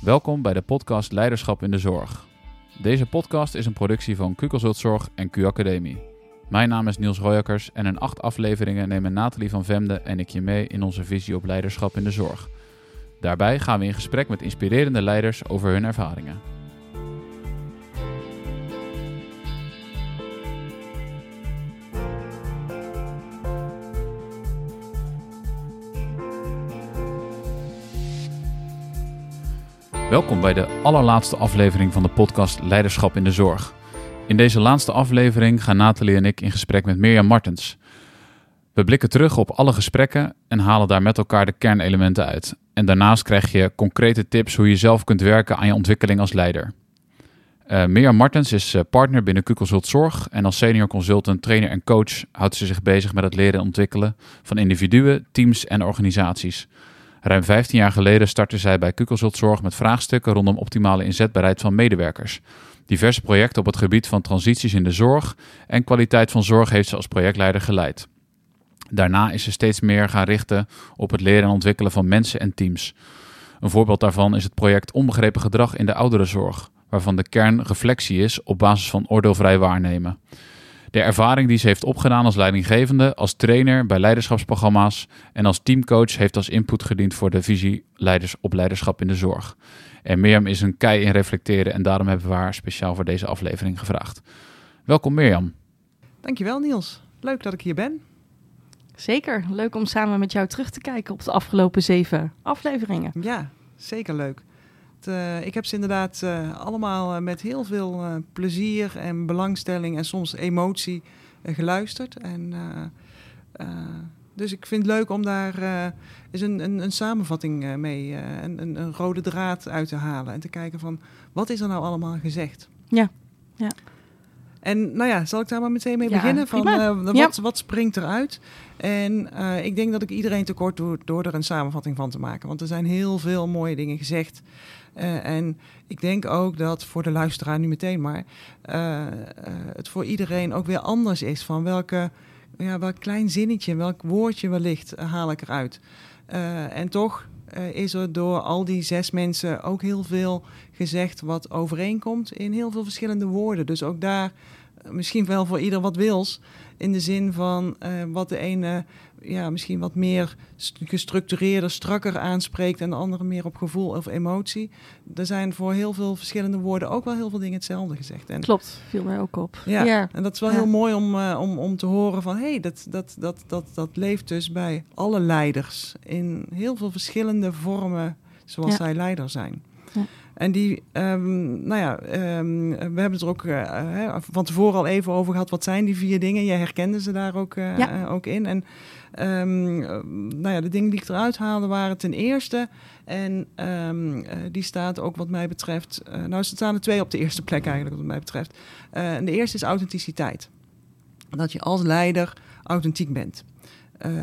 Welkom bij de podcast Leiderschap in de Zorg. Deze podcast is een productie van Q en Q Academie. Mijn naam is Niels Royakkers en in acht afleveringen nemen Nathalie van Vemde en ik je mee in onze visie op leiderschap in de zorg. Daarbij gaan we in gesprek met inspirerende leiders over hun ervaringen. Welkom bij de allerlaatste aflevering van de podcast Leiderschap in de Zorg. In deze laatste aflevering gaan Nathalie en ik in gesprek met Mirjam Martens. We blikken terug op alle gesprekken en halen daar met elkaar de kernelementen uit. En daarnaast krijg je concrete tips hoe je zelf kunt werken aan je ontwikkeling als leider. Uh, Mirjam Martens is uh, partner binnen Q-Consult Zorg en als senior consultant, trainer en coach houdt ze zich bezig met het leren en ontwikkelen van individuen, teams en organisaties. Ruim 15 jaar geleden startte zij bij Q-Consult Zorg met vraagstukken rondom optimale inzetbaarheid van medewerkers. Diverse projecten op het gebied van transities in de zorg en kwaliteit van zorg heeft ze als projectleider geleid. Daarna is ze steeds meer gaan richten op het leren en ontwikkelen van mensen en teams. Een voorbeeld daarvan is het project Onbegrepen gedrag in de ouderenzorg, waarvan de kern reflectie is op basis van oordeelvrij waarnemen. De ervaring die ze heeft opgedaan als leidinggevende, als trainer bij leiderschapsprogramma's en als teamcoach heeft als input gediend voor de visie leiders op leiderschap in de zorg. En Mirjam is een kei in reflecteren en daarom hebben we haar speciaal voor deze aflevering gevraagd. Welkom Mirjam. Dankjewel Niels. Leuk dat ik hier ben. Zeker. Leuk om samen met jou terug te kijken op de afgelopen zeven afleveringen. Ja, zeker leuk. Uh, ik heb ze inderdaad uh, allemaal uh, met heel veel plezier en belangstelling en soms emotie geluisterd. En, dus ik vind het leuk om daar eens een, een, een samenvatting mee, een, een, een, rode draad uit te halen. En te kijken van, wat is er nou allemaal gezegd? Ja. En nou ja, zal ik daar maar meteen mee beginnen? Van, wat, ja. wat springt eruit? En ik denk dat ik iedereen tekort doe door er een samenvatting van te maken. Want er zijn heel veel mooie dingen gezegd. Uh, en ik denk ook dat voor de luisteraar nu meteen maar het voor iedereen ook weer anders is van welke, ja, welk klein zinnetje, welk woordje wellicht haal ik eruit. en toch is er door al die zes mensen ook heel veel gezegd wat overeenkomt in heel veel verschillende woorden. Dus ook daar misschien wel voor ieder wat wils. In de zin van wat de ene ja, misschien wat meer gestructureerder, strakker aanspreekt en de andere meer op gevoel of emotie. Er zijn voor heel veel verschillende woorden ook wel heel veel dingen hetzelfde gezegd. En, Klopt, viel mij ook op. Ja, en dat is wel heel mooi om, uh, om, om te horen van hé, hey, dat, dat, dat, dat, dat leeft dus bij alle leiders in heel veel verschillende vormen zoals zij leider zijn. En die, um, nou ja, um, we hebben het er ook uh, van tevoren al even over gehad. Wat zijn die vier dingen? Jij herkende ze daar ook, uh, ja. ook in. En Um, nou ja, de dingen die ik eruit haalde waren ten eerste. En die staat ook wat mij betreft. Nou, er staan er twee op de eerste plek eigenlijk, wat mij betreft. En de eerste is authenticiteit. Dat je als leider authentiek bent.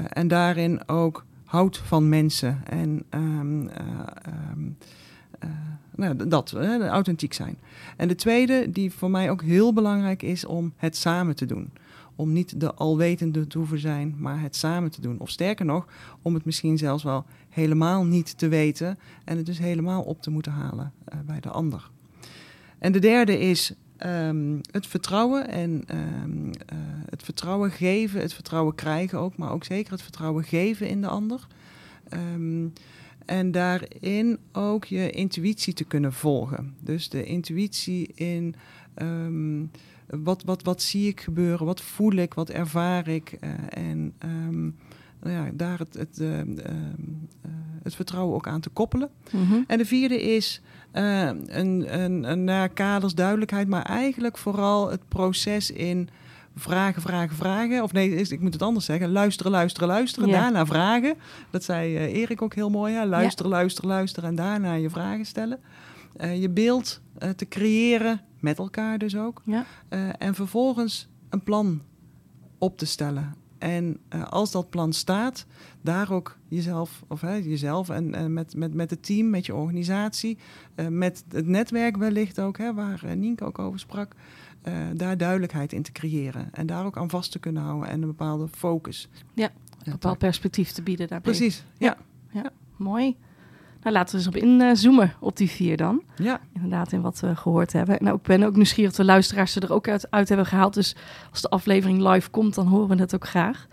en daarin ook houdt van mensen. En nou, dat, authentiek zijn. En de tweede, die voor mij ook heel belangrijk is, om het samen te doen om niet de alwetende te hoeven zijn, maar het samen te doen. Of sterker nog, om het misschien zelfs wel helemaal niet te weten en het dus helemaal op te moeten halen uh, bij de ander. En de derde is um, het vertrouwen en um, uh, het vertrouwen geven, het vertrouwen krijgen ook, maar ook zeker het vertrouwen geven in de ander. Um, en daarin ook je intuïtie te kunnen volgen. Dus de intuïtie in um, wat, wat, wat zie ik gebeuren, wat voel ik, wat ervaar ik. Uh, en um, nou ja, daar het, het, uh, uh, het vertrouwen ook aan te koppelen. Mm -hmm. En de vierde is een, een, een, een kaders, duidelijkheid, maar eigenlijk vooral het proces in vragen, vragen, vragen. Of nee, ik moet het anders zeggen. Luisteren, luisteren, luisteren. Ja. Daarna vragen. Dat zei uh, Erik ook heel mooi. Hè? Luisteren, ja. luisteren, luisteren. En daarna je vragen stellen. Uh, je beeld uh, te creëren met elkaar dus ook. Ja. Uh, en vervolgens een plan op te stellen. En als dat plan staat, daar ook jezelf, of hè, jezelf en, en met, met, met het team, met je organisatie, met het netwerk wellicht ook, hè, waar Nienke ook over sprak, daar duidelijkheid in te creëren. En daar ook aan vast te kunnen houden en een bepaalde focus. Ja, een bepaald perspectief te bieden daarbij. Precies, ja. ja. ja. Mooi. Nou, laten we eens op inzoomen op die vier dan. Ja, Inderdaad, in wat we gehoord hebben. En ik ben ook nieuwsgierig of de luisteraars er ook uit, uit hebben gehaald. Dus als de aflevering live komt, dan horen we het ook graag.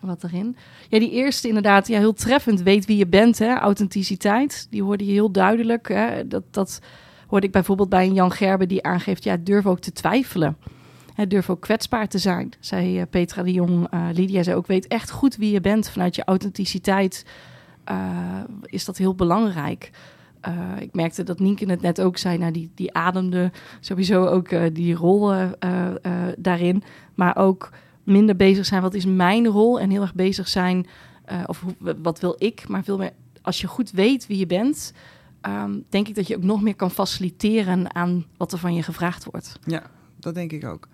Wat erin. Ja, die eerste inderdaad, ja, heel treffend. Weet wie je bent, hè. Authenticiteit, die hoorde je heel duidelijk. Hè. Dat, dat hoorde ik bijvoorbeeld bij een Jan Gerben die aangeeft... ja, durf ook te twijfelen. Hè, durf ook kwetsbaar te zijn. Zei eh, Petra de Jong, eh, Lydia zei ook... weet echt goed wie je bent vanuit je authenticiteit... eh, is dat heel belangrijk. Ik merkte dat Nienke het net ook zei. Nou, die, die ademde sowieso ook die rol daarin. Maar ook minder bezig zijn. Wat is mijn rol? En heel erg bezig zijn. of wat wil ik? Maar veel meer als je goed weet wie je bent. Ehm, denk ik dat je ook nog meer kan faciliteren aan wat er van je gevraagd wordt. dat denk ik ook.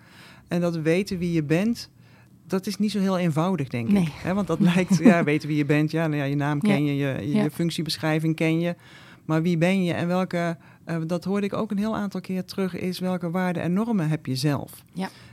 En dat weten wie je bent, dat is niet zo heel eenvoudig, denk Nee. ik. Want dat lijkt, ja, weten wie je bent. Ja, nou ja, je naam ken je, je, je, Ja. je functiebeschrijving ken je. Maar wie ben je en welke, eh, dat hoorde ik ook een heel aantal keer terug, is welke waarden en normen heb je zelf?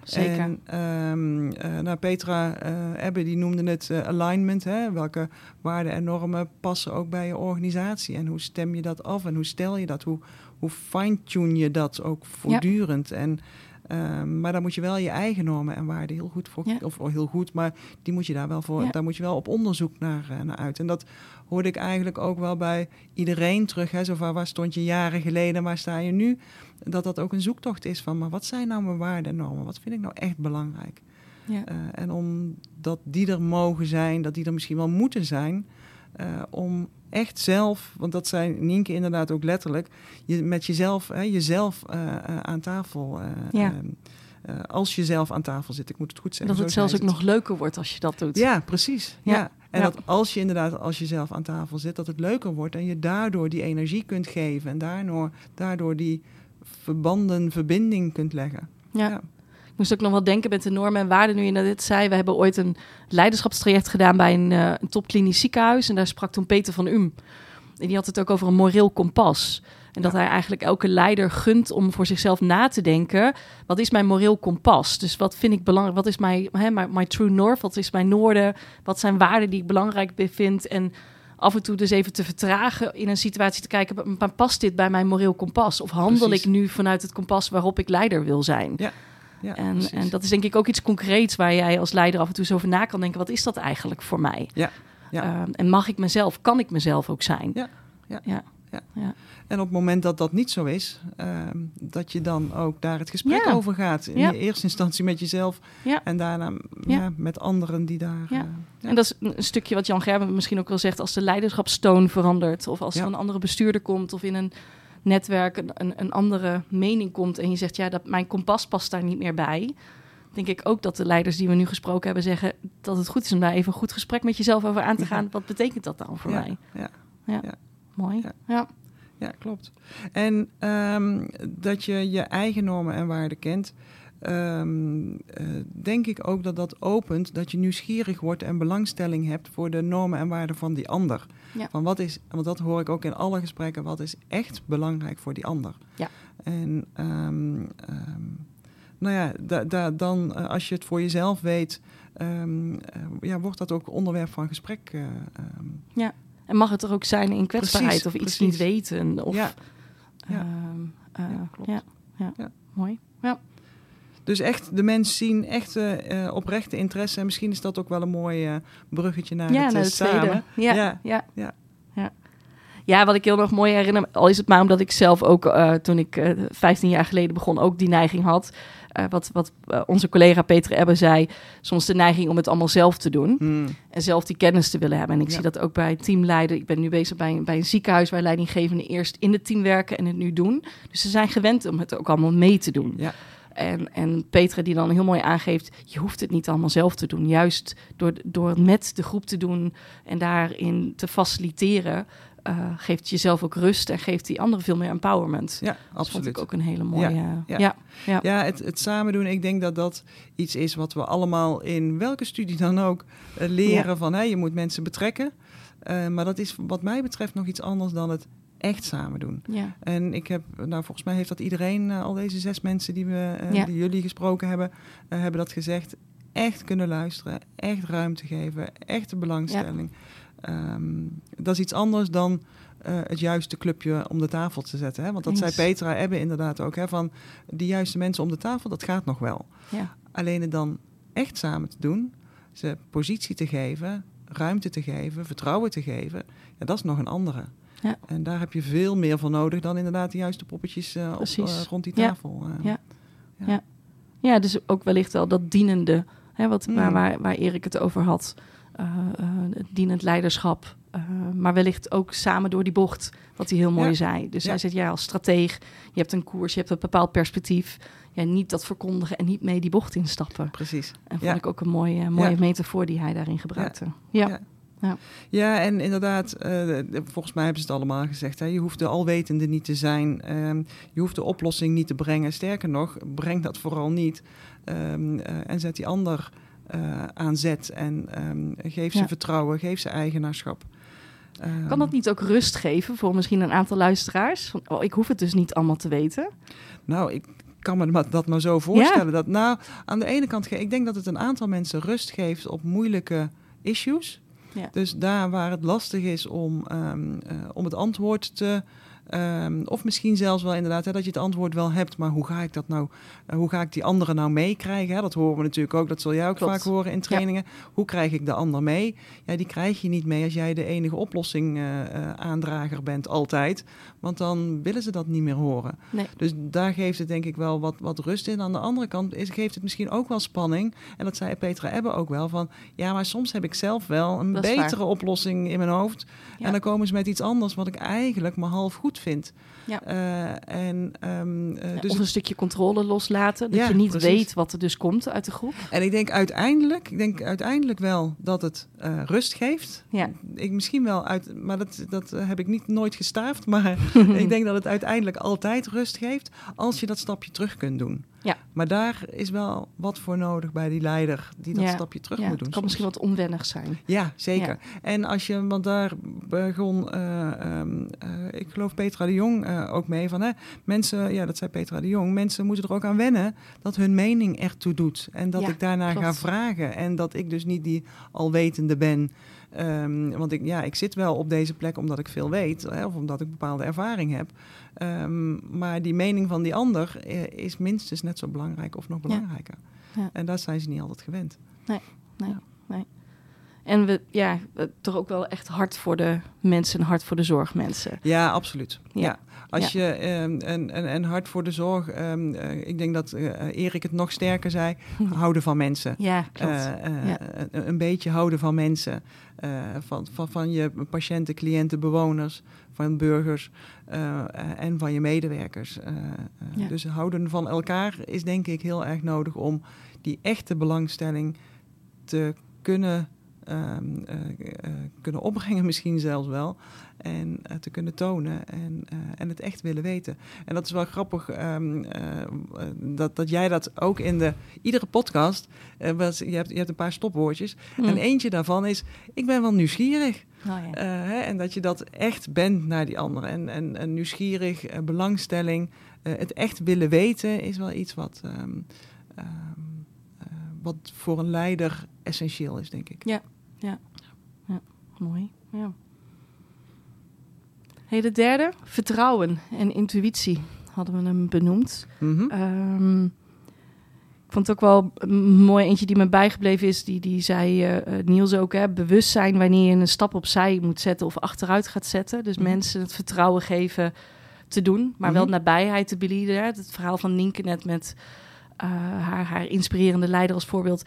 Zeker. En ehm, eh, nou, Petra eh Ebbe die noemde het alignment. Hè? Welke waarden en normen passen ook bij je organisatie? En hoe stem je dat af? En hoe stel je dat? Hoe, hoe fine-tune je dat ook voortdurend? En, ehm, maar dan moet je wel je eigen normen en waarden heel goed voor... Ja. Of heel goed, maar die moet je daar wel voor... Ja. Daar moet je wel op onderzoek naar, eh, naar uit. En dat hoorde ik eigenlijk ook wel bij iedereen terug. Hè? Zo van, waar stond je jaren geleden? Waar sta je nu? dat dat ook een zoektocht is van, maar wat zijn nou mijn waarden en normen? Wat vind ik nou echt belangrijk? ja. Eh, en omdat die er mogen zijn, dat die er misschien wel moeten zijn, eh, om echt zelf, want dat zei Nienke inderdaad ook letterlijk, je, met jezelf, hè, jezelf eh, eh, aan tafel, eh, Ja. ehm, eh, als je zelf aan tafel zit, ik moet het goed zeggen. dat het zelfs ook nog leuker wordt als je dat doet. ja, precies. Ja. Ja. En Ja. dat als je inderdaad, als je zelf aan tafel zit, dat het leuker wordt en je daardoor die energie kunt geven en daardoor, daardoor die verbanden, verbinding kunt leggen. Ja. Ja. Ik moest ook nog wel denken met de normen en waarden nu je net dit zei. We hebben ooit een leiderschapstraject gedaan bij een, eh, een topklinisch ziekenhuis. En daar sprak toen Peter van Um. En die had het ook over een moreel kompas. En dat hij eigenlijk elke leider gunt om voor zichzelf na te denken. Wat is mijn moreel kompas? Dus wat vind ik belangrijk? Wat is mijn, hè, my, my true north? Wat is mijn noorden? Wat zijn waarden die ik belangrijk vind? En af en toe dus even te vertragen in een situatie te kijken... past dit bij mijn moreel kompas? Of handel Precies. ik nu vanuit het kompas waarop ik leider wil zijn? Ja, En, precies. en dat is denk ik ook iets concreets waar jij als leider af en toe zo over na kan denken. Wat is dat eigenlijk voor mij? Ja, ja. Ehm, en mag ik mezelf, kan ik mezelf ook zijn? Ja, ja, ja. ja. ja. En op het moment dat dat niet zo is, ehm, dat je dan ook daar het gesprek Ja. over gaat. In Ja. de eerste instantie met jezelf Ja. en daarna Ja. ja, met anderen die daar... Ja. eh, ja. En dat is een stukje wat Jan Gerben misschien ook wel zegt als de leiderschapstoon verandert. Of als Ja. er een andere bestuurder komt of in een netwerk een, een, andere mening komt. En je zegt, ja, dat, mijn kompas past daar niet meer bij. Denk ik ook dat de leiders die we nu gesproken hebben zeggen dat het goed is om daar even een goed gesprek met jezelf over aan te gaan. Wat betekent dat dan voor Ja, mij? ja. Ja. Ja. Mooi. Ja. Ja. Ja, klopt. En ehm, dat je je eigen normen en waarden kent, eh, denk ik ook dat dat opent dat je nieuwsgierig wordt en belangstelling hebt voor de normen en waarden van die ander. Ja. Van wat is, want dat hoor ik ook in alle gesprekken, wat is echt belangrijk voor die ander. Ja. En ehm, nou ja, da, da, dan eh, als je het voor jezelf weet, eh, ja, wordt dat ook onderwerp van gesprek. ehm. En mag het er ook zijn in kwetsbaarheid Precies, of iets precies. niet weten? Of, ja. ja. Ja, klopt. Ja, ja. Ja. mooi. Ja. Dus echt de mens zien, echt eh, eh, oprechte interesse. En misschien is dat ook wel een mooi eh, bruggetje naar ja, het naar samen. Ja, Ja, ja, ja. ja. Wat ik heel nog mooi herinner, al is het maar omdat ik zelf ook toen ik eh 15 jaar geleden begon ook die neiging had. Wat wat onze collega Peter Ebbe zei, soms de neiging om het allemaal zelf te doen. Hmm. En zelf die kennis te willen hebben. En ik Ja. zie dat ook bij teamleiden. Ik ben nu bezig bij, een- bij een ziekenhuis waar leidinggevenden eerst in het team werken en het nu doen. Dus ze zijn gewend om het ook allemaal mee te doen. Ja. En, en Petra die dan heel mooi aangeeft, je hoeft het niet allemaal zelf te doen. Juist door, door het met de groep te doen en daarin te faciliteren, eh, geeft jezelf ook rust en geeft die anderen veel meer empowerment. ja, Dat vond absoluut. ik ook een hele mooie... Ja, ja. ja. ja. Ja, het, het samen doen. Ik denk dat dat iets is wat we allemaal in welke studie dan ook eh, leren. Van hè, je moet mensen betrekken. Eh, maar dat is wat mij betreft nog iets anders dan het echt samen doen. ja. En ik heb, nou volgens mij heeft dat iedereen, eh, al deze zes mensen die, we, eh, Ja. die jullie gesproken hebben, eh, hebben dat gezegd. Echt kunnen luisteren, echt ruimte geven, echte belangstelling. Ehm, dat is iets anders dan het juiste clubje om de tafel te zetten. Hè? Want dat Eens. zei Petra Ebbe inderdaad ook. Hè? Van die juiste mensen om de tafel, dat gaat nog wel. Ja. Alleen het dan echt samen te doen, ze positie te geven, ruimte te geven, vertrouwen te geven, ja, dat is nog een andere. Ja. En daar heb je veel meer voor nodig dan inderdaad de juiste poppetjes eh, op, eh, rond die Ja. tafel. eh. Ja. Ja, dus ook wellicht wel dat dienende, hè, wat, waar, Mm. waar, waar Erik het over had. het dienend leiderschap. maar wellicht ook samen door die bocht, wat hij heel mooi Ja. zei. Dus Ja. hij zegt, ja, als strateeg, je hebt een koers, je hebt een bepaald perspectief. Ja, niet dat verkondigen en niet mee die bocht instappen. Precies. En vond Ja. ik ook een mooie, mooie Ja. metafoor die hij daarin gebruikte. Ja, Ja. Ja, en inderdaad, eh, volgens mij hebben ze het allemaal gezegd. Hè? Je hoeft de alwetende niet te zijn. Ehm, je hoeft de oplossing niet te brengen. Sterker nog, breng dat vooral niet. Ehm, eh, en zet die ander eh, aan zet. En ehm, geef ze Ja. vertrouwen, geef ze eigenaarschap. Kan dat niet ook rust geven voor misschien een aantal luisteraars? Van, oh, ik hoef het dus niet allemaal te weten. Nou, ik kan me dat maar zo voorstellen. Dat, nou, aan de ene kant, ik denk dat het een aantal mensen rust geeft op moeilijke issues. Ja. Dus daar waar het lastig is om, ehm, eh, om het antwoord te. Ehm, of misschien zelfs wel inderdaad hè, dat je het antwoord wel hebt, maar hoe ga ik dat nou, eh, hoe ga ik die anderen nou meekrijgen? Dat horen we natuurlijk ook, dat zul jij ook Klopt. vaak horen in trainingen. Hoe krijg ik de ander mee? Ja, die krijg je niet mee als jij de enige oplossing eh, aandrager bent, altijd. Want dan willen ze dat niet meer horen. Nee. Dus daar geeft het denk ik wel wat, wat rust in. Aan de andere kant is, geeft het misschien ook wel spanning. En dat zei Petra Ebbe ook wel. Van ja, maar soms heb ik zelf wel een betere oplossing in mijn hoofd. Ja. En dan komen ze met iets anders wat ik eigenlijk maar half goed vind. Ja. Eh, en, ehm, eh, Ja, dus of een stukje controle loslaten. Dat Ja, je niet precies. weet wat er dus komt uit de groep. en ik denk uiteindelijk, ik denk uiteindelijk wel dat het eh, rust geeft. Ja. Ik misschien wel uit, maar dat, dat heb ik niet nooit gestaafd. Maar ik denk dat het uiteindelijk altijd rust geeft als je dat stapje terug kunt doen. Ja. Maar daar is wel wat voor nodig bij die leider die dat Ja. stapje terug ja, moet doen. het kan soms. misschien wat onwennig zijn. Ja, zeker. Ja. En als je, want daar begon, eh, ehm, eh, ik geloof Petra de Jong eh, ook mee van, hè, mensen, ja, dat zei Petra de Jong, mensen moeten er ook aan wennen dat hun mening ertoe doet. En dat Ja, ik daarnaar klopt. ga vragen. En dat ik dus niet die alwetende ben. Ehm, want ik, ja, ik zit wel op deze plek omdat ik veel weet, hè, of omdat ik bepaalde ervaring heb. Ehm, maar die mening van die ander eh, is minstens net zo belangrijk of nog belangrijker. Ja. En daar zijn ze niet altijd gewend. En we, ja, we- toch ook wel echt hard voor de mensen en hard voor de zorgmensen. Ja, absoluut. Ja. Ja. Als je ehm, en, en, en hard voor de zorg, ehm, eh, ik denk dat eh, Erik het nog sterker zei, houden van mensen. Ja, klopt. Eh, eh, Ja. een, een beetje houden van mensen. eh, van, van, van je patiënten, cliënten, bewoners, van burgers eh, eh, en van je medewerkers. Eh, eh. Dus houden van elkaar is denk ik heel erg nodig om die echte belangstelling te kunnen, ehm, eh, eh, kunnen opbrengen, misschien zelfs wel. En eh, te kunnen tonen en, en het echt willen weten. En dat is wel grappig ehm, eh, eh, dat, dat jij dat ook in de iedere podcast. was, je, hebt, je hebt een paar stopwoordjes. Hm. En eentje daarvan is: ik ben wel nieuwsgierig. Nou ja. Hè, en dat je dat echt bent naar die anderen. En, en, en nieuwsgierig, belangstelling, het echt willen weten is wel iets wat, ehm, ehm, eh, wat voor een leider essentieel is, denk ik. Mooi. Ja. Hey, de derde, vertrouwen en intuïtie hadden we hem benoemd. Mhm. Ehm, ik vond het ook wel een mooi eentje die me bijgebleven is. Die, die zei eh, eh, Niels ook, hè, bewustzijn wanneer je een stap opzij moet zetten of achteruit gaat zetten. Dus Mhm. mensen het vertrouwen geven te doen, maar wel Mhm. nabijheid te bieden. Hè. Het verhaal van Nienke net met haar, haar inspirerende leider als voorbeeld.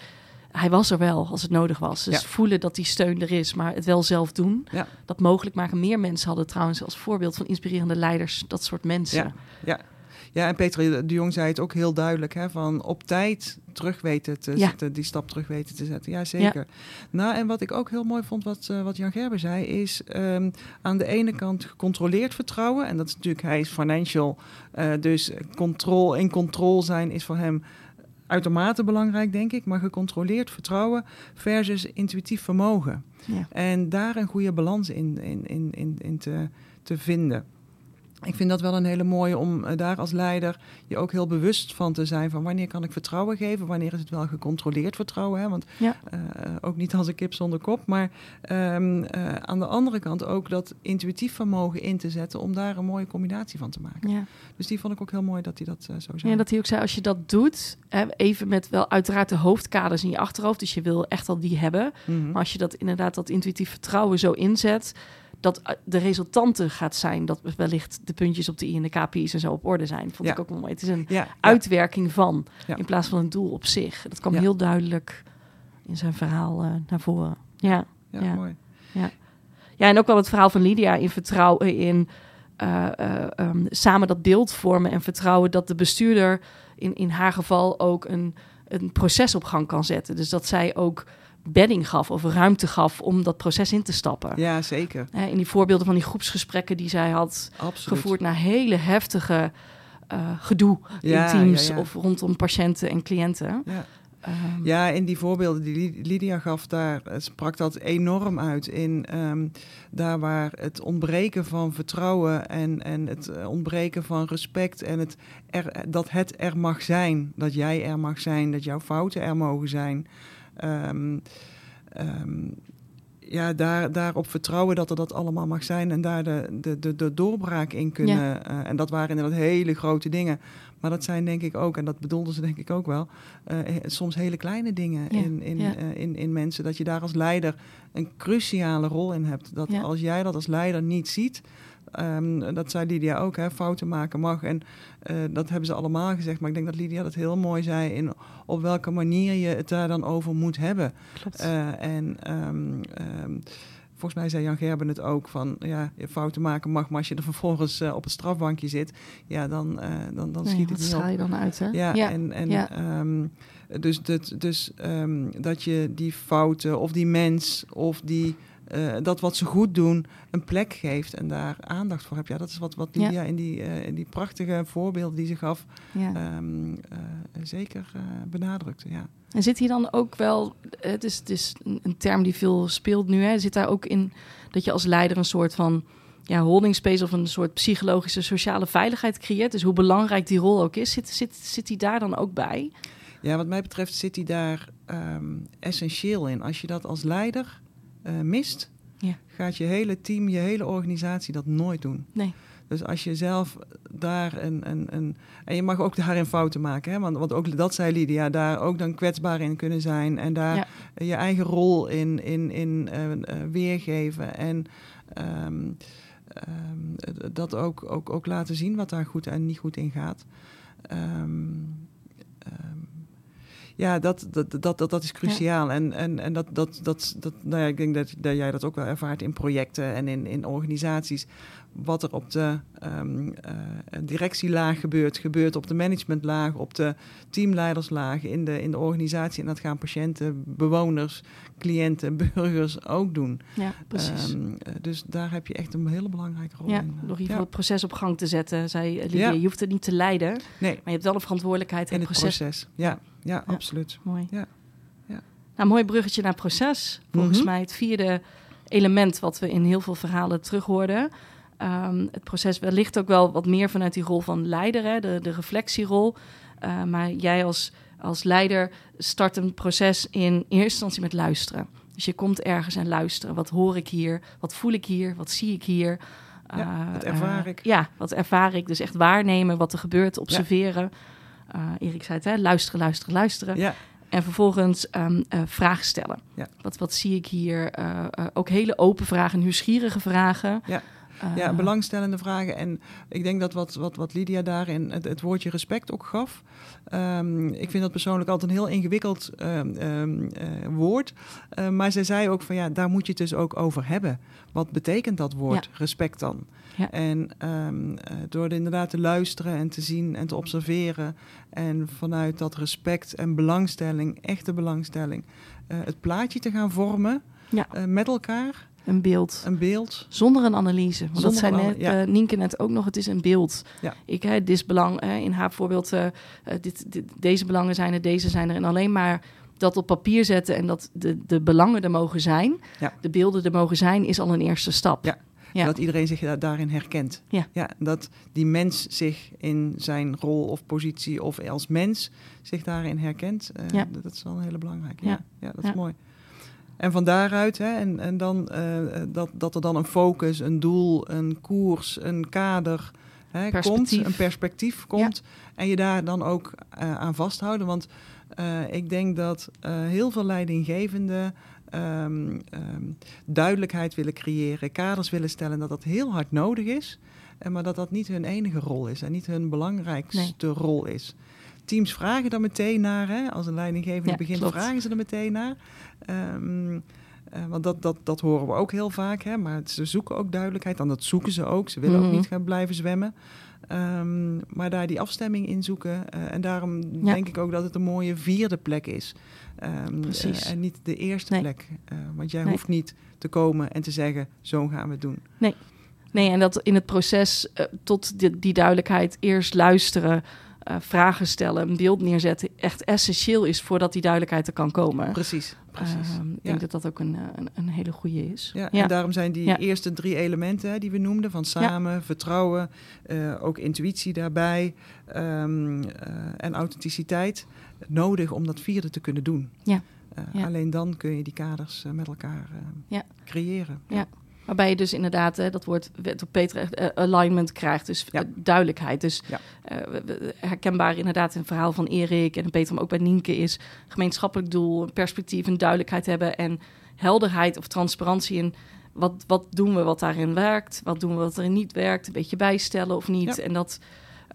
Hij was er wel als het nodig was. Dus Ja. voelen dat die steun er is, maar het wel zelf doen. Ja. Dat mogelijk maken. Meer mensen hadden trouwens als voorbeeld van inspirerende leiders dat soort mensen. Ja. Ja, en Petra de Jong zei het ook heel duidelijk, hè, van op tijd terug weten te Ja. zetten, die stap terug weten te zetten. Ja, zeker. Nou, en wat ik ook heel mooi vond, wat, eh, wat Jan Gerber zei, is ehm, aan de ene kant gecontroleerd vertrouwen. En dat is natuurlijk, hij is financial, eh, dus control, in control zijn is voor hem uitermate belangrijk, denk ik. Maar gecontroleerd vertrouwen versus intuïtief vermogen. Ja. En daar een goede balans in, in, in, in, in te, te vinden. Ik vind dat wel een hele mooie om uh, daar als leider je ook heel bewust van te zijn van wanneer kan ik vertrouwen geven, wanneer is het wel gecontroleerd vertrouwen. Hè? Want ja. uh, ook niet als een kip zonder kop, maar um, uh, aan de andere kant ook dat intuïtief vermogen in te zetten om daar een mooie combinatie van te maken. Ja. Dus die vond ik ook heel mooi dat hij dat zo zei. Ja, dat hij ook zei als je dat doet, hè, even met wel uiteraard de hoofdkaders in je achterhoofd, dus je wil echt al die hebben, Mm -hmm. maar als je dat inderdaad dat intuïtief vertrouwen zo inzet dat de resultante gaat zijn dat wellicht de puntjes op de i en de KPI's en zo op orde zijn. Vond Ja. ik ook wel mooi. Het is een ja, uitwerking van, Ja. in plaats van een doel op zich. Dat kwam Ja. heel duidelijk in zijn verhaal eh, naar voren. Ja. ja, ja. mooi. ja, en ook wel het verhaal van Lydia in vertrouwen in eh, eh, ehm, samen dat beeld vormen en vertrouwen dat de bestuurder in, in haar geval ook een, een proces op gang kan zetten. Dus dat zij ook bedding gaf of ruimte gaf om dat proces in te stappen. Ja, zeker. In die voorbeelden van die groepsgesprekken die zij had Absoluut. gevoerd naar hele heftige eh, gedoe Ja, in teams ja, ja. of rondom patiënten en cliënten. Ja. Ehm, Ja, in die voorbeelden die Lydia gaf, daar eh, sprak dat enorm uit. In ehm, daar waar het ontbreken van vertrouwen en, en het eh, ontbreken van respect en het er, dat het er mag zijn, dat jij er mag zijn, dat jouw fouten er mogen zijn. Ehm, ehm, ja, daar, daarop vertrouwen dat er dat allemaal mag zijn en daar de, de, de, de doorbraak in kunnen. eh, en dat waren inderdaad hele grote dingen. Maar dat zijn denk ik ook, en dat bedoelden ze denk ik ook wel, eh, soms hele kleine dingen Ja, in, in, ja. eh, in, in mensen. Dat je daar als leider een cruciale rol in hebt. Dat als jij dat als leider niet ziet, ehm, dat zei Lydia ook, hè, fouten maken mag. En eh, dat hebben ze allemaal gezegd. Maar ik denk dat Lydia dat heel mooi zei in op welke manier je het daar dan over moet hebben. klopt. Eh, en ehm, ehm, volgens mij zei Jan Gerben het ook van ja, je fouten maken mag, maar als je er vervolgens eh, op het strafbankje zit, ja, dan, dan, dan schiet het niet op. je dan uit, hè? Ja, ja. en, en ja. dus, dat, dus dat je die fouten of die mens of die, eh, dat wat ze goed doen een plek geeft en daar aandacht voor hebt. Ja, dat is wat, wat Ja. Lydia in, die, eh, in die prachtige voorbeelden die ze gaf ja. ehm, eh, zeker benadrukte. Ja. En zit hier dan ook wel, het is, het is een term die veel speelt nu, hè? zit daar ook in dat je als leider een soort van ja, holding space of een soort psychologische sociale veiligheid creëert? Dus hoe belangrijk die rol ook is, zit, zit, zit die daar dan ook bij? Ja, wat mij betreft zit hij daar ehm, essentieel in. Als je dat als leider eh, mist, Ja. gaat je hele team, je hele organisatie dat nooit doen. Nee. Dus als je zelf daar een, een, een... En je mag ook daarin fouten maken, hè? Want, want ook dat zei Lydia, daar ook dan kwetsbaar in kunnen zijn. En daar Ja. je eigen rol in, in, in eh, eh, weergeven. En ehm, ehm, dat ook, ook, ook laten zien wat daar goed en niet goed in gaat. Ehm, ja, dat, dat, dat, dat, dat is cruciaal. En, en, en dat, dat, dat, dat, nou ja, ik denk dat, dat jij dat ook wel ervaart in projecten en in, in organisaties. Wat er op de ehm, eh, directielaag gebeurt, gebeurt op de managementlaag, op de teamleiderslaag in de, in de organisatie. En dat gaan patiënten, bewoners, cliënten, burgers ook doen. Ja, precies. Ehm, eh, dus daar heb je echt een hele belangrijke rol ja, in. door ieder Ja. geval het proces op gang te zetten, zei Lydia. Ja. Je hoeft het niet te leiden, maar Nee, je hebt wel een verantwoordelijkheid in het proces. proces. Ja, ja, absoluut. Mooi. Ja. Ja. Nou, mooi bruggetje naar proces. Volgens Mhm. mij het vierde element wat we in heel veel verhalen terughoorden. Ehm, het proces wellicht ook wel wat meer vanuit die rol van leider, hè, de, de reflectierol. Eh, maar jij als, als leider start een proces in eerste instantie met luisteren. Dus je komt ergens en luisteren. Wat hoor ik hier? Wat voel ik hier? Wat zie ik hier? Ja, Eh, wat ervaar eh, ik? ja, wat ervaar ik? Dus echt waarnemen wat er gebeurt, observeren. Erik zei het, hè? luisteren, luisteren, luisteren. Ja, En vervolgens ehm, eh, vragen stellen. Ja. Wat, wat zie ik hier? Eh, eh, ook hele open vragen, nieuwsgierige vragen. Ja. Eh, Ja, belangstellende vragen. En ik denk dat wat, wat, wat Lydia daarin het, het woordje respect ook gaf. ehm, ik vind dat persoonlijk altijd een heel ingewikkeld ehm, eh, woord. Eh, maar zij zei ook van ja, daar moet je het dus ook over hebben. Wat betekent dat woord respect dan? Ja. En ehm, eh, door inderdaad te luisteren en te zien en te observeren. En vanuit dat respect en belangstelling, echte belangstelling, eh, het plaatje te gaan vormen Ja. eh, met elkaar. Een beeld. Een beeld. Zonder een analyse. Want dat zei net, ja. Nienke net ook nog, het is een beeld. Ja. Ik, hè, dit belang, hè, in haar voorbeeld, dit, dit- deze belangen zijn er, deze zijn er. En alleen maar dat op papier zetten en dat de, de belangen er mogen zijn, Ja. de beelden er mogen zijn, is al een eerste stap. Ja. Ja. Dat iedereen zich da- daarin herkent. Ja. dat die mens zich in zijn rol of positie of als mens zich daarin herkent. Eh, Ja. dat, is wel een hele belangrijke. Ja. Ja, dat is mooi. En van daaruit, hè, en, en dan, eh, dat, dat er dan een focus, een doel, een koers, een kader hè, komt, een perspectief komt. En je daar dan ook eh, aan vasthouden. Want ik denk dat heel veel leidinggevenden ehm, ehm, duidelijkheid willen creëren, kaders willen stellen, dat dat heel hard nodig is. En maar dat dat niet hun enige rol is en niet hun belangrijkste rol is. Teams vragen er meteen naar. Hè? Als een leidinggevende Ja, begint, klopt. vragen ze er meteen naar. Ehm, eh, want dat, dat, dat horen we ook heel vaak. Hè? Maar ze zoeken ook duidelijkheid. En dat zoeken ze ook. Ze willen Mhm. ook niet gaan blijven zwemmen. Maar daar die afstemming in zoeken. eh, en daarom Ja. denk ik ook dat het een mooie vierde plek is. Ehm, Precies. eh, en niet de eerste Nee. plek. Eh, want jij Nee. hoeft niet te komen en te zeggen, zo gaan we het doen. Nee, en dat in het proces eh, tot die, die duidelijkheid eerst luisteren, eh, vragen stellen, een beeld neerzetten, echt essentieel is voordat die duidelijkheid er kan komen. Precies, precies. Ehm, ik Ja. denk dat dat ook een, een, een hele goede is. Ja, en daarom zijn die Ja. eerste drie elementen hè, die we noemden, van samen, vertrouwen, ook intuïtie daarbij ehm, en authenticiteit, nodig om dat vierde te kunnen doen. Ja. Eh, Ja. Alleen dan kun je die kaders eh, met elkaar eh, Ja. creëren. Ja. Waarbij je dus inderdaad, hè, dat woord werd op Peter alignment krijgt, dus Ja. duidelijkheid. Dus Ja. herkenbaar inderdaad in het verhaal van Erik en Peter, maar ook bij Nienke is gemeenschappelijk doel, een perspectief, een duidelijkheid hebben en helderheid of transparantie in wat, wat doen we wat daarin werkt, wat doen we wat erin niet werkt, een beetje bijstellen of niet. Ja. En dat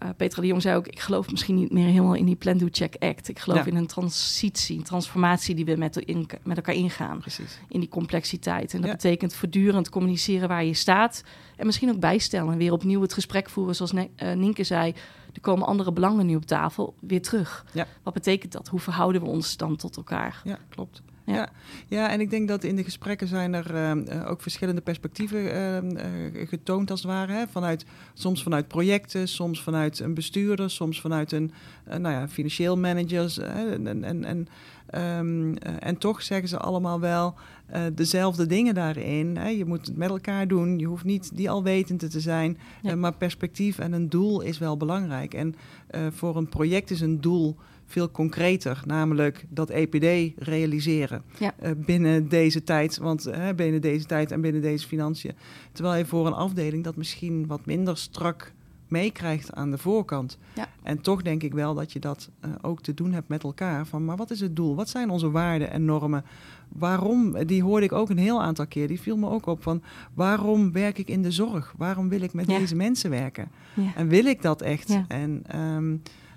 eh Petra de Jong zei ook, ik geloof misschien niet meer helemaal in die plan, do, check, act. Ik geloof Ja. in een transitie, een transformatie die we met, in, met elkaar ingaan Precies. in die complexiteit. En dat Ja. betekent voortdurend communiceren waar je staat. En misschien ook bijstellen. En weer opnieuw het gesprek voeren. Zoals Ne- eh, Nienke zei, er komen andere belangen nu op tafel. Weer terug. Ja. Wat betekent dat? Hoe verhouden we ons dan tot elkaar? Ja, klopt. Ja. Ja. Ja. en ik denk dat in de gesprekken zijn er ehm, eh, ook verschillende perspectieven ehm, eh, getoond als het ware. Hè? Vanuit, soms vanuit projecten, soms vanuit een bestuurder, soms vanuit een eh, nou ja, financieel managers. eh, en, en, en, ehm, eh, en toch zeggen ze allemaal wel dezelfde dingen daarin. Hè? Je moet het met elkaar doen. Je hoeft niet die alwetende te zijn. Ja. Maar perspectief en een doel is wel belangrijk. En voor een project is een doel veel concreter, namelijk dat EPD realiseren Ja. eh, binnen deze tijd, want binnen deze tijd en binnen deze financiën. Terwijl je voor een afdeling dat misschien wat minder strak meekrijgt aan de voorkant. Ja. En toch denk ik wel dat je dat eh, ook te doen hebt met elkaar. Van, maar wat is het doel? Wat zijn onze waarden en normen? Waarom? Die hoorde ik ook een heel aantal keer. Die viel me ook op van waarom werk ik in de zorg? Waarom wil ik met Ja. deze mensen werken? Ja. En wil ik dat echt? En ehm,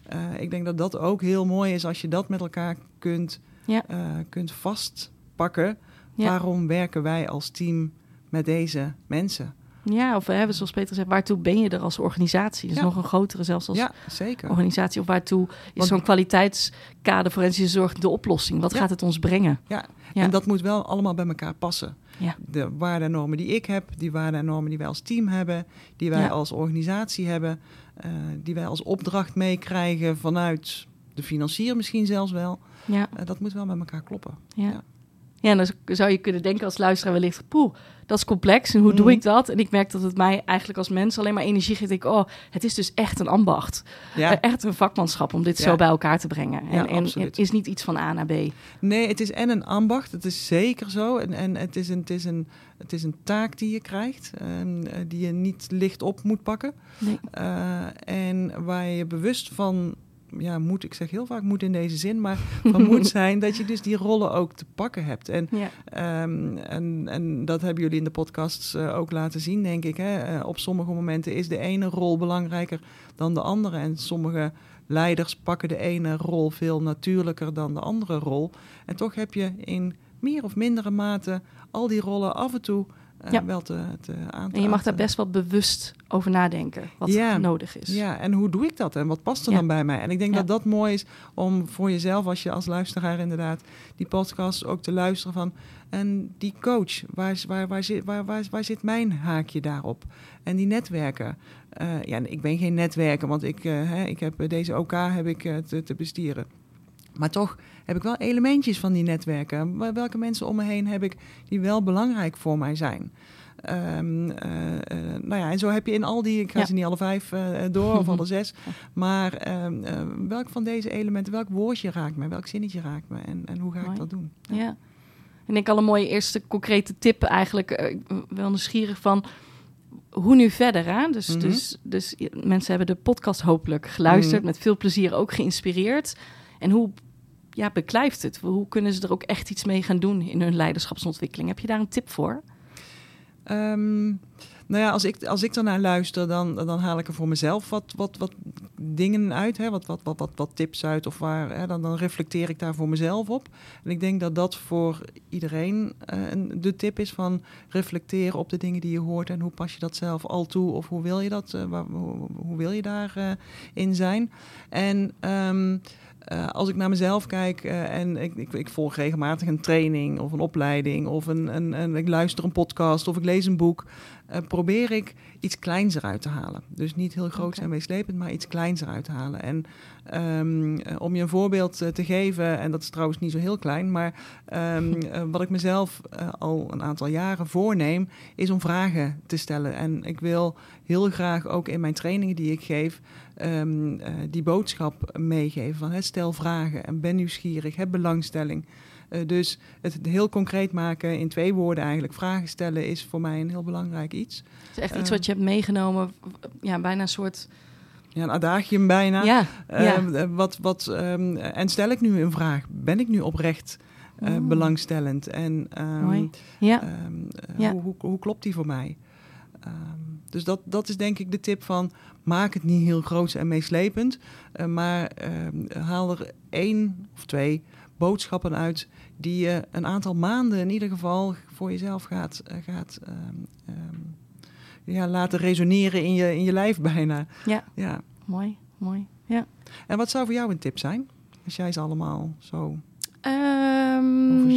eh, ik denk dat dat ook heel mooi is als je dat met elkaar kunt, Ja. eh, kunt vastpakken. Ja. Waarom werken wij als team met deze mensen? Ja, of we hebben zoals Peter zegt, waartoe ben je er als organisatie? Dus Ja. nog een grotere zelfs als Ja, zeker. organisatie. Of waartoe is zo'n kwaliteitskader forensische zorg de oplossing? Wat Ja. gaat het ons brengen? Ja. En dat moet wel allemaal bij elkaar passen. Ja. De waarden en normen die ik heb, die waarden en normen die wij als team hebben, die wij als organisatie hebben, eh, die wij als opdracht meekrijgen vanuit de financier misschien zelfs wel. Ja. Eh, dat moet wel met elkaar kloppen. Ja. Ja. Ja, dan zou je kunnen denken als luisteraar wellicht... poeh, dat is complex en hoe doe Mhm. ik dat? En ik merk dat het mij eigenlijk als mens alleen maar energie geeft. Ik oh, het is dus echt een ambacht. Ja. Eh, echt een vakmanschap om dit Ja. zo bij elkaar te brengen. Ja, En, absoluut. het is niet iets van A naar B. Nee, het is en een ambacht, het is zeker zo. En, en het, is een, het, is een, het is een taak die je krijgt, ehm, eh, die je niet licht op moet pakken. Nee. Eh, en waar je bewust van, ja, moet, ik zeg heel vaak moet in deze zin, maar van moet zijn dat je dus die rollen ook te pakken hebt. En, Ja. ehm, en, en dat hebben jullie in de podcasts eh, ook laten zien, denk ik. Hè? Eh, op sommige momenten is de ene rol belangrijker dan de andere. En sommige leiders pakken de ene rol veel natuurlijker dan de andere rol. En toch heb je in meer of mindere mate al die rollen af en toe eh, Ja. wel te, te aan te En je mag daar best wel bewust over nadenken. Wat Ja. nodig is. Ja, en hoe doe ik dat en wat past er Ja. dan bij mij? En ik denk dat dat mooi is om voor jezelf, als je als luisteraar inderdaad die podcast ook te luisteren van. En die coach, waar, waar, waar, zit, waar, waar, waar zit mijn haakje daarop? En die netwerken. Eh, ja, ik ben geen netwerker, want ik, eh, hè, ik heb deze OK heb ik te, te bestieren. Maar toch heb ik wel elementjes van die netwerken. Wel- Welke mensen om me heen heb ik die wel belangrijk voor mij zijn? Ehm, eh, eh, nou ja, en zo heb je in al die, ik ga Ja. ze niet alle vijf eh, door of alle zes, maar ehm, eh, welk van deze elementen, welk woordje raakt me, welk zinnetje raakt me en, en hoe ga Mooi. ik dat doen? Ja. En ik al een mooie eerste concrete tip eigenlijk. wel nieuwsgierig van hoe nu verder. Hè? Dus, Mhm. dus, dus mensen hebben de podcast hopelijk geluisterd. Mhm. Met veel plezier ook geïnspireerd. En hoe ja, beklijft het? Hoe kunnen ze er ook echt iets mee gaan doen in hun leiderschapsontwikkeling? Heb je daar een tip voor? Ehm, nou ja, als ik, als ik ernaar luister, dan, dan haal ik er voor mezelf wat, wat, wat dingen uit, hè, wat, wat, wat, wat, wat tips uit, of waar, hè, dan, dan reflecteer ik daar voor mezelf op. En ik denk dat dat voor iedereen eh, een- de tip is van reflecteren op de dingen die je hoort en hoe pas je dat zelf al toe, of hoe wil je dat, eh, waar, hoe, wil je daarin in zijn. En ehm, eh, als ik naar mezelf kijk eh, en ik, ik, ik volg regelmatig een training of een opleiding of een, een, een, ik luister een podcast of ik lees een boek, eh, probeer ik iets kleins eruit te halen. Dus niet heel groot en meeslepend, maar iets kleins eruit te halen. En ehm, eh, om je een voorbeeld eh, te geven, en dat is trouwens niet zo heel klein, maar ehm, eh, wat ik mezelf al een aantal jaren voorneem, is om vragen te stellen. En ik wil heel graag ook in mijn trainingen die ik geef, ehm, eh, die boodschap meegeven. Van, hè, stel vragen en ben nieuwsgierig, heb belangstelling. Eh, dus het heel concreet maken in twee woorden eigenlijk. Vragen stellen is voor mij een heel belangrijk iets. Het is echt iets Eh. wat je hebt meegenomen. Ja, bijna een soort... Ja, een adagium bijna. Ja, ja. Ehm, eh, wat, wat, ehm, en stel ik nu een vraag? Ben ik nu oprecht Mm. belangstellend? En ehm, Mooi. ja. ehm, Ja. hoe, hoe, hoe klopt die voor mij? Ehm, dus dat, dat is denk ik de tip van... maak het niet heel groot en meeslepend... maar ehm, haal er één of twee boodschappen uit... die je een aantal maanden in ieder geval voor jezelf gaat, eh, gaat ehm, ehm, ja, laten resoneren in je, in je lijf bijna. ja, Ja. mooi, mooi. Ja. En wat zou voor jou een tip zijn? Als jij ze allemaal zo... Ehm,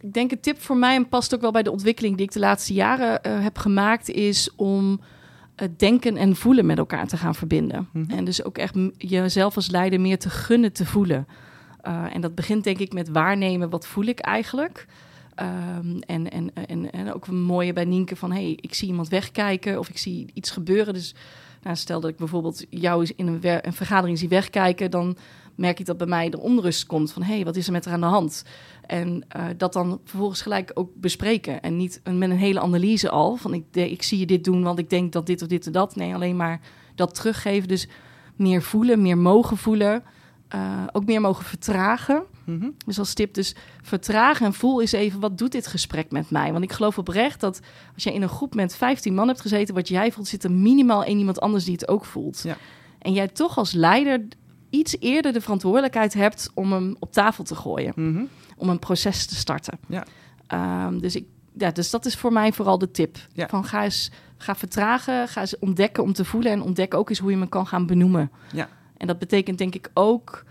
ik denk een tip voor mij, en past ook wel bij de ontwikkeling die ik de laatste jaren eh, heb gemaakt, is om het denken en voelen met elkaar te gaan verbinden. Mhm. En dus ook echt jezelf als leider meer te gunnen te voelen. Eh, en dat begint denk ik met waarnemen, wat voel ik eigenlijk? Ehm, en, en, en, ook een mooie bij Nienke van, hey, ik zie iemand wegkijken of ik zie iets gebeuren. Dus nou, stel dat ik bijvoorbeeld jou in een, vergadering zie wegkijken, dan merk ik dat bij mij de onrust komt van, hé, hey, wat is er met haar aan de hand? En eh, dat dan vervolgens gelijk ook bespreken. En niet met een hele analyse al, van ik, ik zie je dit doen, want ik denk dat dit of dit en dat. Nee, alleen maar dat teruggeven. Dus meer voelen, meer mogen voelen. Eh, ook meer mogen vertragen. Mhm. Dus als tip, dus vertragen en voel eens even, wat doet dit gesprek met mij? Want ik geloof oprecht dat als jij in een groep met 15 man hebt gezeten, wat jij voelt, zit er minimaal één iemand anders die het ook voelt. Ja. En jij toch als leider iets eerder de verantwoordelijkheid hebt om hem op tafel te gooien, Mhm. om een proces te starten. Ja. Ehm, dus, ik, ja, dus dat is voor mij vooral de tip. Ja. Van ga eens ga vertragen, ga eens ontdekken om te voelen en ontdek ook eens hoe je me kan gaan benoemen. Ja. En dat betekent denk ik ook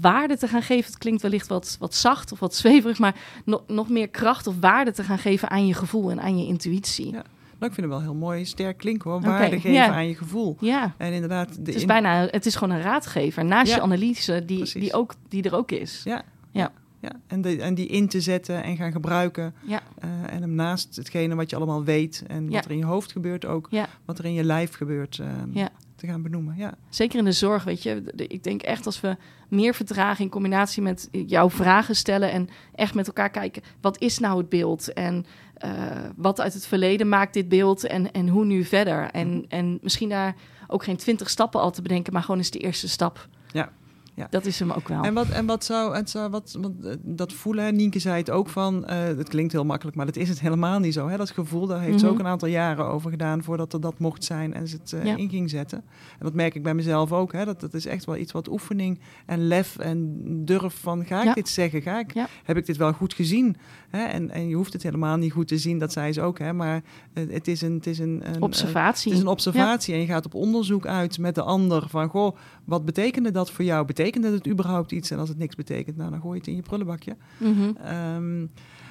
waarde te gaan geven. Het klinkt wellicht wat, wat zacht of wat zweverig, maar nog, nog meer kracht of waarde te gaan geven aan je gevoel en aan je intuïtie. Ja. Nou, ik vind het wel heel mooi, sterk klinken hoor. Waarde geven ja. aan je gevoel. Ja, En inderdaad, de het is in- bijna, het is gewoon een raadgever naast Ja. je analyse die, Precies. die, ook, die er ook is. Ja. Ja. ja. En, de, en die in te zetten en gaan gebruiken. Ja. eh, en hem naast hetgene wat je allemaal weet en wat er in je hoofd gebeurt ook, wat er in je lijf gebeurt, eh, Ja. Te gaan benoemen. Ja. Zeker in de zorg, weet je. Ik denk echt als we meer vertragen in combinatie met jouw vragen stellen en echt met elkaar kijken, wat is nou het beeld? En eh, wat uit het verleden maakt dit beeld en, en hoe nu verder? En, en misschien daar ook geen twintig stappen al te bedenken, maar gewoon eens de eerste stap. Ja, ja. Dat is hem ook wel. En wat, en wat zou, het zou wat, want, eh, dat voelen, Nienke zei het ook van, eh het klinkt heel makkelijk, maar dat is het helemaal niet zo. Hè? Dat gevoel, daar heeft ze Mhm. ook een aantal jaren over gedaan voordat er dat mocht zijn en ze het eh, Ja. in ging zetten. En dat merk ik bij mezelf ook. Hè? Dat, dat is echt wel iets wat oefening en lef en durf van, ga ik Ja. dit zeggen? Ga ik. Heb ik dit wel goed gezien? Hè? En, en je hoeft het helemaal niet goed te zien, dat zei ze ook. Hè? Maar het is een... Het is een, een Observatie. het is een observatie en je gaat op onderzoek uit met de ander van, goh, wat betekende dat voor jou? Betekende het überhaupt iets? En als het niks betekent, nou, dan gooi je het in je prullenbakje. Mhm. Ehm,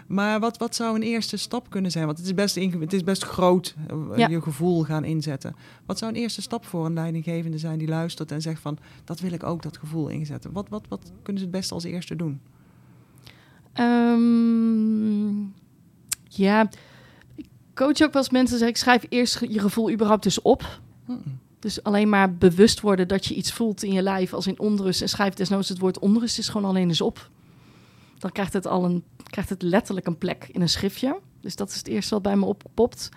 maar wat, wat zou een eerste stap kunnen zijn? Want het is best, het is best groot, eh, Ja. je gevoel gaan inzetten. Wat zou een eerste stap voor een leidinggevende zijn die luistert en zegt van, dat wil ik ook, dat gevoel inzetten. Wat, wat, wat kunnen ze het beste als eerste doen? Ehm, ja, ik coach ook wel eens mensen zeggen, ik schrijf eerst je gevoel überhaupt eens op. Mm. Dus alleen maar bewust worden dat je iets voelt in je lijf als in onrust. En schrijf desnoods het woord onrust is gewoon alleen eens op. Dan krijgt het al een, krijgt het letterlijk een plek in een schriftje. Dus dat is het eerste wat bij me oppopt.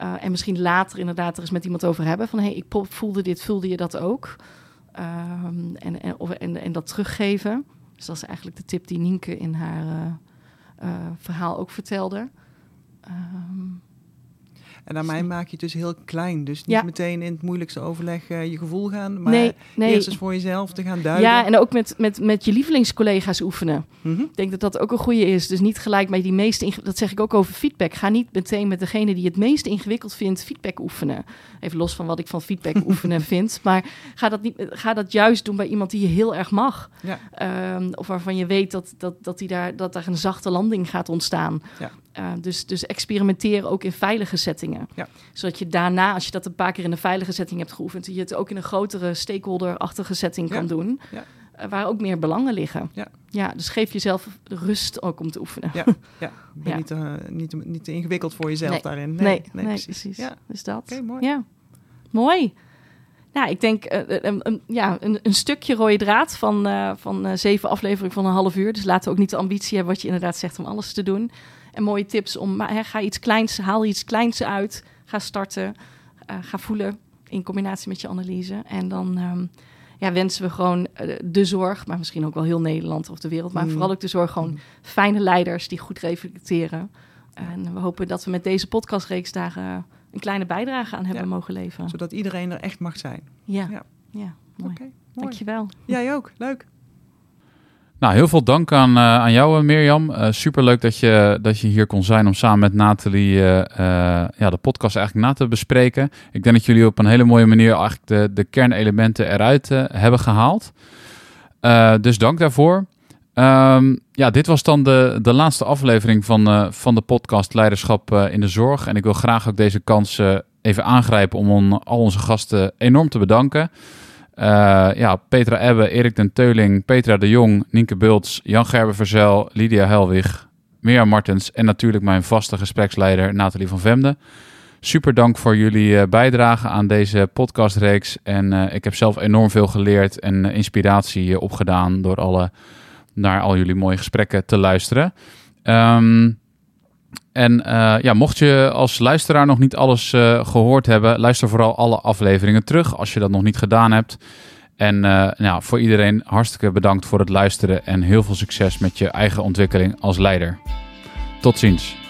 Uh, en misschien later inderdaad er eens met iemand over hebben. Van hé, hey, ik voelde dit, voelde je dat ook? Um, en, en, of, en, en dat teruggeven. Dus dat is eigenlijk de tip die Nienke in haar uh, uh, verhaal ook vertelde. Um, en daarmee maak je het dus heel klein. Dus niet Ja. meteen in het moeilijkste overleg uh, je gevoel gaan, maar Nee, nee. eerst eens voor jezelf te gaan duiden. Ja, en ook met, met, met je lievelingscollega's oefenen. Mhm. Ik denk dat dat ook een goede is. Dus niet gelijk bij die meest... inge- Dat zeg ik ook over feedback. Ga niet meteen met degene die het meest ingewikkeld vindt feedback oefenen. Even los van wat ik van feedback oefenen vind. Maar ga dat, niet, ga dat juist doen bij iemand die je heel erg mag. Ja. Ehm, of waarvan je weet dat, dat, dat, die daar, dat daar een zachte landing gaat ontstaan. Ja. Uh, dus, dus experimenteer ook in veilige settingen. Ja. Zodat je daarna, als je dat een paar keer in een veilige setting hebt geoefend... je het ook in een grotere stakeholder-achtige setting Ja. kan doen. Ja. Uh, waar ook meer belangen liggen. Ja. ja, dus geef jezelf rust ook om te oefenen. Ja, ja. Ben. Niet, uh, niet, niet te ingewikkeld voor jezelf Nee. daarin. Nee, nee, precies. Ja. Dus dat. Oké, mooi. Ja, mooi. Nou, ik denk uh, ja, een, een stukje rode draad van, van zeven afleveringen van een half uur. Dus laten we ook niet de ambitie hebben wat je inderdaad zegt om alles te doen. En mooie tips om, maar, hè, ga iets kleins, haal iets kleins uit. Ga starten, uh, ga voelen in combinatie met je analyse. En dan um, ja, wensen we gewoon uh, de zorg, maar misschien ook wel heel Nederland of de wereld. Maar Mm. vooral ook de zorg, gewoon Mm. fijne leiders die goed reflecteren. En we hopen dat we met deze podcastreeks daar uh, een kleine bijdrage aan hebben Ja. mogen leveren. Zodat iedereen er echt mag zijn. Ja, Ja. ja. mooi. Mooi. Dankjewel. Jij ook. Leuk. Nou, heel veel dank aan, uh, aan jou, Mirjam. Uh, superleuk dat je, dat je hier kon zijn om samen met Nathalie ja, de podcast eigenlijk na te bespreken. Ik denk dat jullie op een hele mooie manier eigenlijk de, de kernelementen eruit hebben gehaald. Dus dank daarvoor. Um, ja, dit was dan de, de laatste aflevering van, van de podcast Leiderschap in de Zorg. En ik wil graag ook deze kans even aangrijpen om al onze gasten enorm te bedanken. Uh, ja, Petra Ebbe, Erik den Teuling, Petra de Jong, Nienke Bults, Jan Gerber Verzel, Lydia Helwig, Mirjam Martens en natuurlijk mijn vaste gespreksleider Nathalie van Vemde. Super dank voor jullie uh, bijdrage aan deze podcastreeks. En uh, ik heb zelf enorm veel geleerd en inspiratie opgedaan door alle, naar al jullie mooie gesprekken te luisteren. Um, en uh, ja, mocht je als luisteraar nog niet alles uh, gehoord hebben, luister vooral alle afleveringen terug als je dat nog niet gedaan hebt. En uh, nou, voor iedereen hartstikke bedankt voor het luisteren en heel veel succes met je eigen ontwikkeling als leider. Tot ziens.